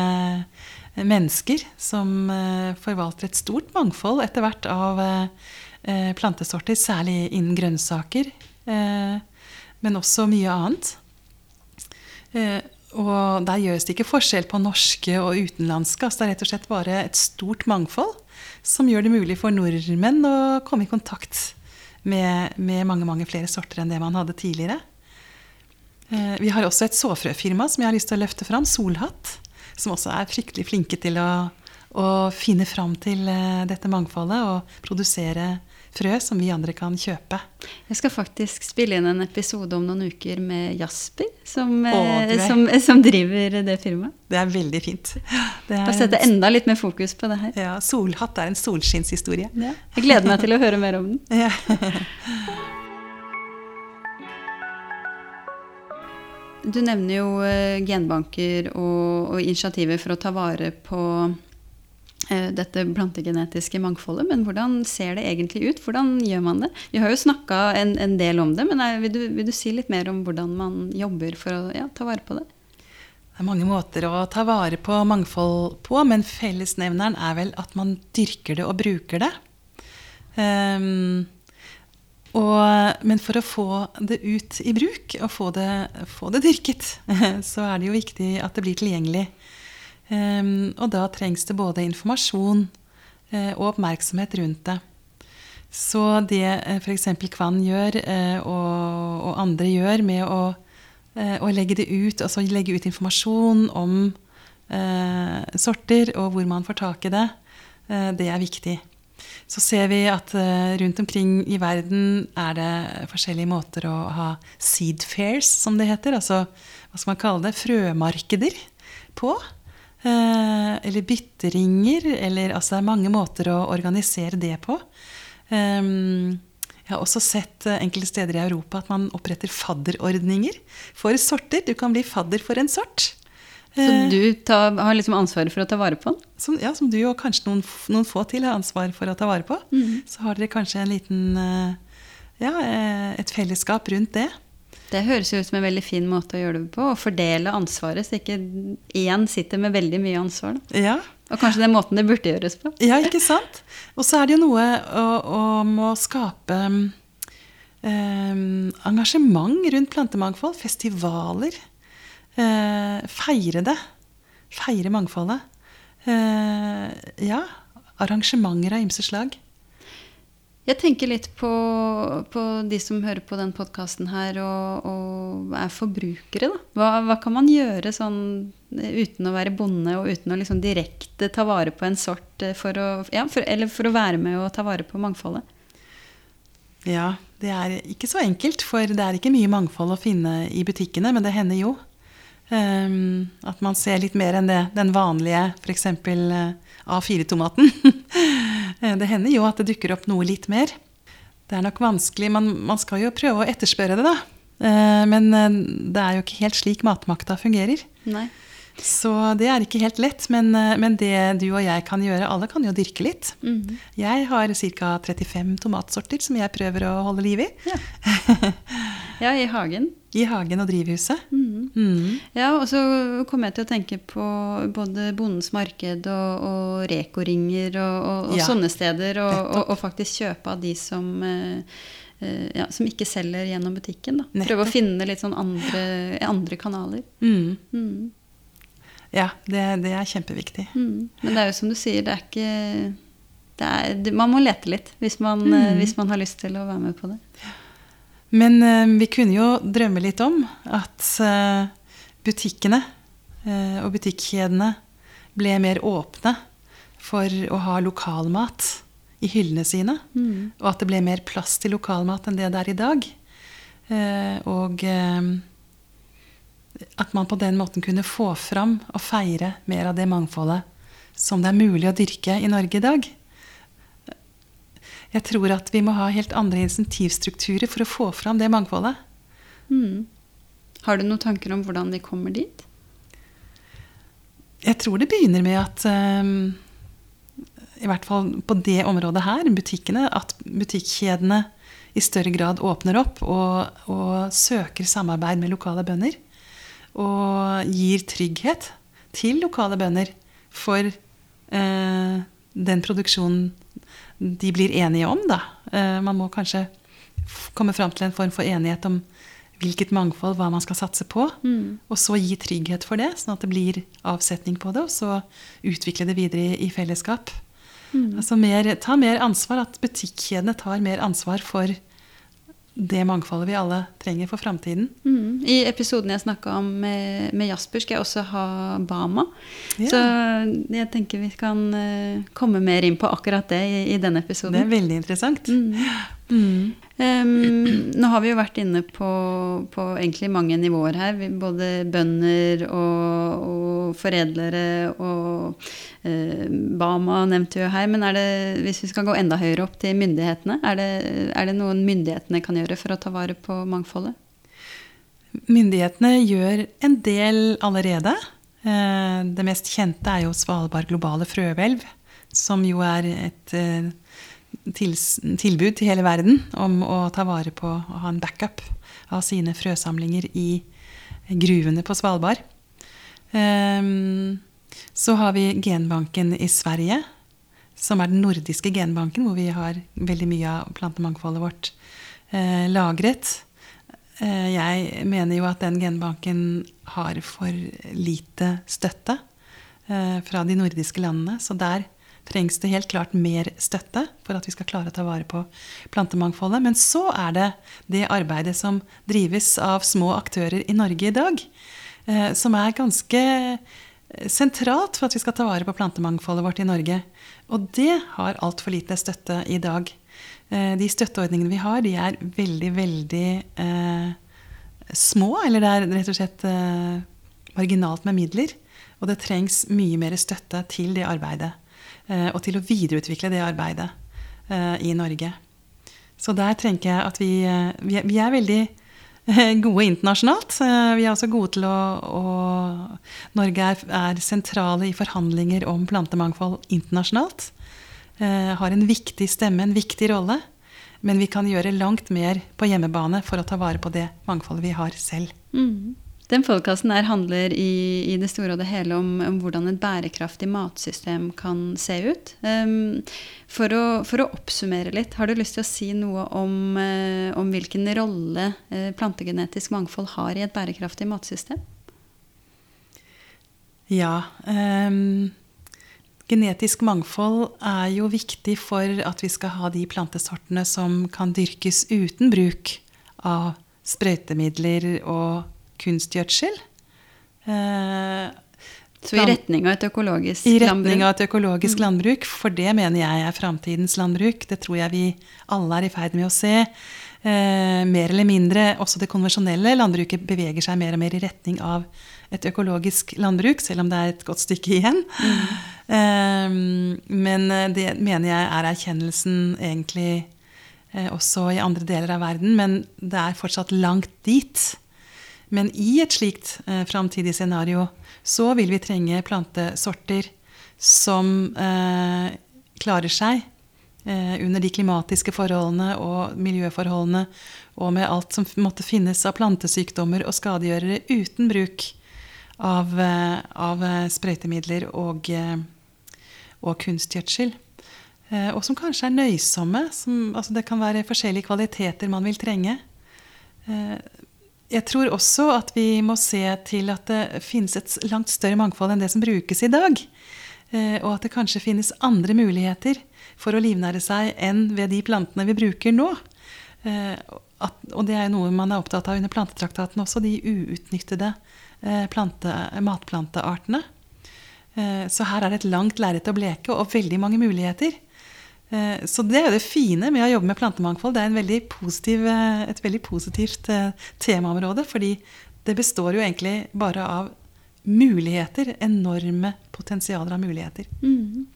mennesker som forvalter et stort mangfold etter hvert av plantesorter, særlig innen grønnsaker, men også mye annet. Og der gjøres det ikke forskjell på norske og utenlandske. Altså det er rett og slett bare et stort mangfold som gjør det mulig for nordmenn å komme i kontakt med, med mange mange flere sorter enn det man hadde tidligere. Eh, Vi har også et såfrøfirma som jeg har lyst til å løfte fram, Solhatt. Som også er fryktelig flinke til å, å finne fram til eh, dette mangfoldet og produsere frø som vi andre kan kjøpe. Jeg skal faktisk spille inn en episode om noen uker med Jasper, som, Å, eh, du er- som, som driver det firmaet. Det er veldig fint. Det er Da setter enda litt mer fokus på det her. ja, Solhatt er en solskinnshistorie. Ja. Jeg gleder meg til å høre mer om den. Ja. Du nevner jo eh, genbanker og, og initiativer for å ta vare på eh, dette plantegenetiske mangfoldet, men hvordan ser det egentlig ut? Hvordan gjør man det? Vi har jo snakka en, en del om det, men er, vil, du, vil du si litt mer om hvordan man jobber for å ja, ta vare på det? Det er mange måter å ta vare på mangfold på, men fellesnevneren er vel at man dyrker det og bruker det. Um, og, men for å få det ut i bruk og få det, få det dyrket, så er det jo viktig at det blir tilgjengelig. Ehm, og da trengs det både informasjon eh, og oppmerksomhet rundt det. Så det eh, f.eks. Kvann gjør, eh, og, andre gjør med å, å legge det ut, altså legge ut informasjon om sorter og hvor man får tak i det, det er viktig. Så ser vi at rundt omkring i verden er det forskjellige måter å ha seed fairs, som det heter. Altså hva skal man kalle det? Frømarkeder på. Eh, eller bytteringer. Eller altså det er mange måter å organisere det på. Ehm, jeg har også sett eh, enkelte steder i Europa at man oppretter fadderordninger for sorter. Du kan bli fadder for en sort. Så Eh, du tar, har liksom ansvaret for å ta vare på som, ja, som du og kanskje noen, noen få til har ansvar for å ta vare på. Så har dere kanskje en liten ja, et fellesskap rundt det. Det høres jo ut som en veldig fin måte å gjøre det på. Å fordele ansvaret, så ikke én sitter med veldig mye ansvar. Da. Ja, Og kanskje den måten det burde gjøres på. ja ikke sant? Og så er det jo noe å- om å skape eh, engasjement rundt plantemangfold. Festivaler. Eh, feire det. Feire mangfoldet. Eh, ja. Arrangementer av ymse slag. Jeg tenker litt på, på de som hører på den podkasten her og, og er forbrukere. Hva, hva kan man gjøre sånn eh, uten å være bonde og uten å liksom direkte ta vare på en sort eh, for å, ja, for, eller for å være med og ta vare på mangfoldet? Ja, det er ikke så enkelt, for det er ikke mye mangfold å finne i butikkene, men det hender jo. Ehm, at man ser litt mer enn det, den vanlige f.eks. A4-tomaten. Eh, det hender jo at det dukker opp noe litt mer. Det er nok vanskelig, man, man skal jo prøve å etterspørre det, da. Eh, men eh, det er jo ikke helt slik matmakta fungerer. Nei. Så det er ikke helt lett, men, eh, men det du og jeg kan gjøre, alle kan jo dyrke litt. Mhm. Jeg har ca. 35 tomatsorter som jeg prøver å holde liv i. Ja. ja, i hagen. I hagen og drivhuset. Mhm. Mm. Ja, og så kommer jeg til å tenke på både Bondens marked og, og Reko-ringer og, og, og Ja, sånne steder, og faktisk kjøpe av de som, eh, eh, ja, som ikke selger gjennom butikken. Da. Prøve å finne litt sånn andre, andre kanaler. Mm. Mm. Ja, det, det er kjempeviktig. Mm. Men det er jo som du sier, det er ikke det er, Man må lete litt hvis man, eh, Mm. hvis man har lyst til å være med på det. Men uh, vi kunne jo drømme litt om at uh, butikkene uh, og butikkjedene ble mer åpne for å ha lokalmat i hyllene sine. Mm. Og at det ble mer plass til lokalmat enn det det er i dag. Eh, og eh, at man på den måten kunne få fram og feire mer av det mangfoldet som det er mulig å dyrke i Norge i dag. Jeg tror at vi må ha helt andre insentivstrukturer for å få fram det mangfoldet. Mm. Har du noen tanker om hvordan vi kommer dit? Jeg tror det begynner med at eh, i hvert fall på det området her, butikkene, at butikkjedene i større grad åpner opp og, og søker samarbeid med lokale bønder. Og gir trygghet til lokale bønder for eh, den produksjonen de blir enige om, da. Eh, man må kanskje komme fram til en form for enighet om hvilket mangfold, hva man skal satse på. Mm. Og så gi trygghet for det, sånn at det blir avsetning på det. Og så utvikle det videre i, i fellesskap. Mm. Altså mer, ta mer ansvar, at butikkjedene tar mer ansvar for det mangfoldet vi alle trenger for framtiden. Mm. I episoden jeg snakka om med, med, Jasper, skal jeg også ha Bama. Yeah. Så jeg tenker vi kan uh, komme mer inn på akkurat det i, i denne episoden. Det er veldig interessant. Mm. Um, nå har vi jo vært inne på, på egentlig mange nivåer her. Både bønder og, og foredlere og uh, Bama nevnte jo her. Men det, hvis vi skal gå enda høyere opp til myndighetene, er det, er det noen myndighetene kan gjøre for å ta vare på mangfoldet? Myndighetene gjør en del allerede. Uh, det mest kjente er jo Svalbard globale frøhvelv, som jo er et uh, tilbud til hele verden om å ta vare på og ha en backup av sine frøsamlinger i gruvene på Svalbard. Um, så har vi genbanken i Sverige, som er den nordiske genbanken, hvor vi har veldig mye av plantemangfoldet vårt eh, lagret. Eh, jeg mener jo at den genbanken har for lite støtte eh, fra de nordiske landene. Så der trengs det helt klart mer støtte for at vi skal klare å ta vare på plantemangfoldet. Men så er det det arbeidet som drives av små aktører i Norge i dag, eh, som er ganske sentralt for at vi skal ta vare på plantemangfoldet vårt i Norge. Og det har altfor lite støtte i dag. Eh, de støtteordningene vi har, de er veldig, veldig eh, små. Eller det er rett og slett eh, marginalt med midler. Og det trengs mye mer støtte til det arbeidet. Eh, og til å videreutvikle det arbeidet eh, i Norge. Så der tenker jeg at vi, eh, vi, er, veldig gode internasjonalt. Vi er også gode til å, å Norge er, er, sentrale i forhandlinger om plantemangfold internasjonalt. Har en viktig stemme, en viktig rolle. Men vi kan gjøre langt mer på hjemmebane for å ta vare på det mangfoldet vi har selv. Mm. Den podkasten handler i, i, det store og det hele om, om, hvordan et bærekraftig matsystem kan se ut. Um, for, å, for, å, oppsummere litt, har du lyst til å si noe om, uh, om hvilken rolle uh, plantegenetisk mangfold har i et bærekraftig matsystem? Ja. Um, genetisk mangfold er jo viktig for at vi skal ha de plantesortene som kan dyrkes uten bruk av sprøytemidler og kunstgjødsel. Eh, så i retning av et økologisk landbruk? I retning av et økologisk mm. landbruk, for det mener jeg er framtidens landbruk. Det tror jeg vi alle er i ferd med å se. Eh, mer eller mindre også det konvensjonelle landbruket beveger seg mer og mer i retning av et økologisk landbruk, selv om det er et godt stykke igjen. Mm. Eh, men det mener jeg er erkjennelsen egentlig eh, også i andre deler av verden. Men det er fortsatt langt dit. Men i et slikt eh, framtidig scenario så vil vi trenge plantesorter som eh, klarer seg eh, under de klimatiske forholdene og miljøforholdene og med alt som måtte finnes av plantesykdommer og skadegjørere uten bruk av, eh, av eh, sprøytemidler og, eh, og kunstgjødsel. Og som kanskje er nøysomme. Som, altså det kan være forskjellige kvaliteter man vil trenge jeg tror også at vi må se til at det finnes et langt større mangfold enn det som brukes i dag. Eh, og at det kanskje finnes andre muligheter for å livnære seg enn ved de plantene vi bruker nå. At, og det er noe man er opptatt av under plantetraktaten også, de uutnyttede eh, plante, matplanteartene. Så her er det et langt lerret å bleke og veldig mange muligheter. Eh, så det er jo det fine med å jobbe med plantemangfold. Det er veldig positiv, eh, et veldig positivt eh, temaområde. Fordi det består jo egentlig bare av muligheter. Enorme potensialer av muligheter. Mm.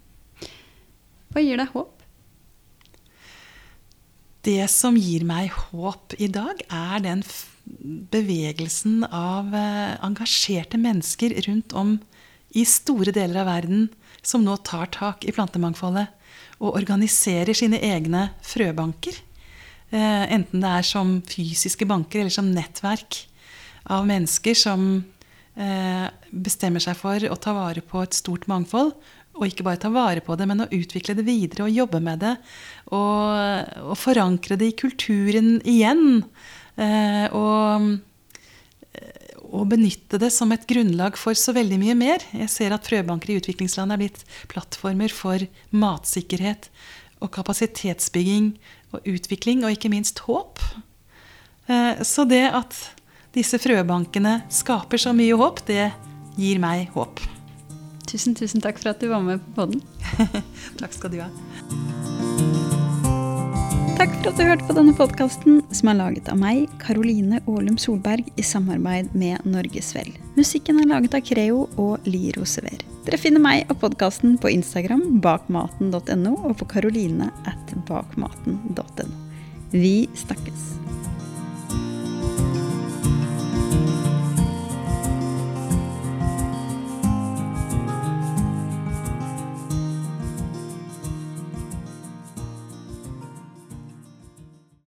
Hva gir deg håp? Det som gir meg håp i dag, er den bevegelsen av engasjerte mennesker rundt om i store deler av verden som nå tar tak i plantemangfoldet og organiserer sine egne frøbanker. Eh, enten det er som fysiske banker eller som nettverk av mennesker som eh, bestemmer seg for å ta vare på et stort mangfold. Og ikke bare ta vare på det, men å utvikle det videre og jobbe med det. Og, og forankre det i kulturen igjen. Eh, og å benytte det som et grunnlag for så veldig mye mer. Jeg ser at frøbanker i utviklingsland er blitt plattformer for matsikkerhet og kapasitetsbygging og utvikling, og ikke minst håp. Eh, så det at disse frøbankene skaper så mye håp, det gir meg håp. Tusen, tusen takk for at du var med på podden. takk skal du ha. Takk for at du hørte på denne podkasten, som er laget av meg, Karoline Aalum Solberg, i samarbeid med Norges Vel. Musikken er laget av Creo og Liro Sever. Dere finner meg og podkasten på Instagram bakmaten.no og på karoline at bakmaten.no. Vi snakkes.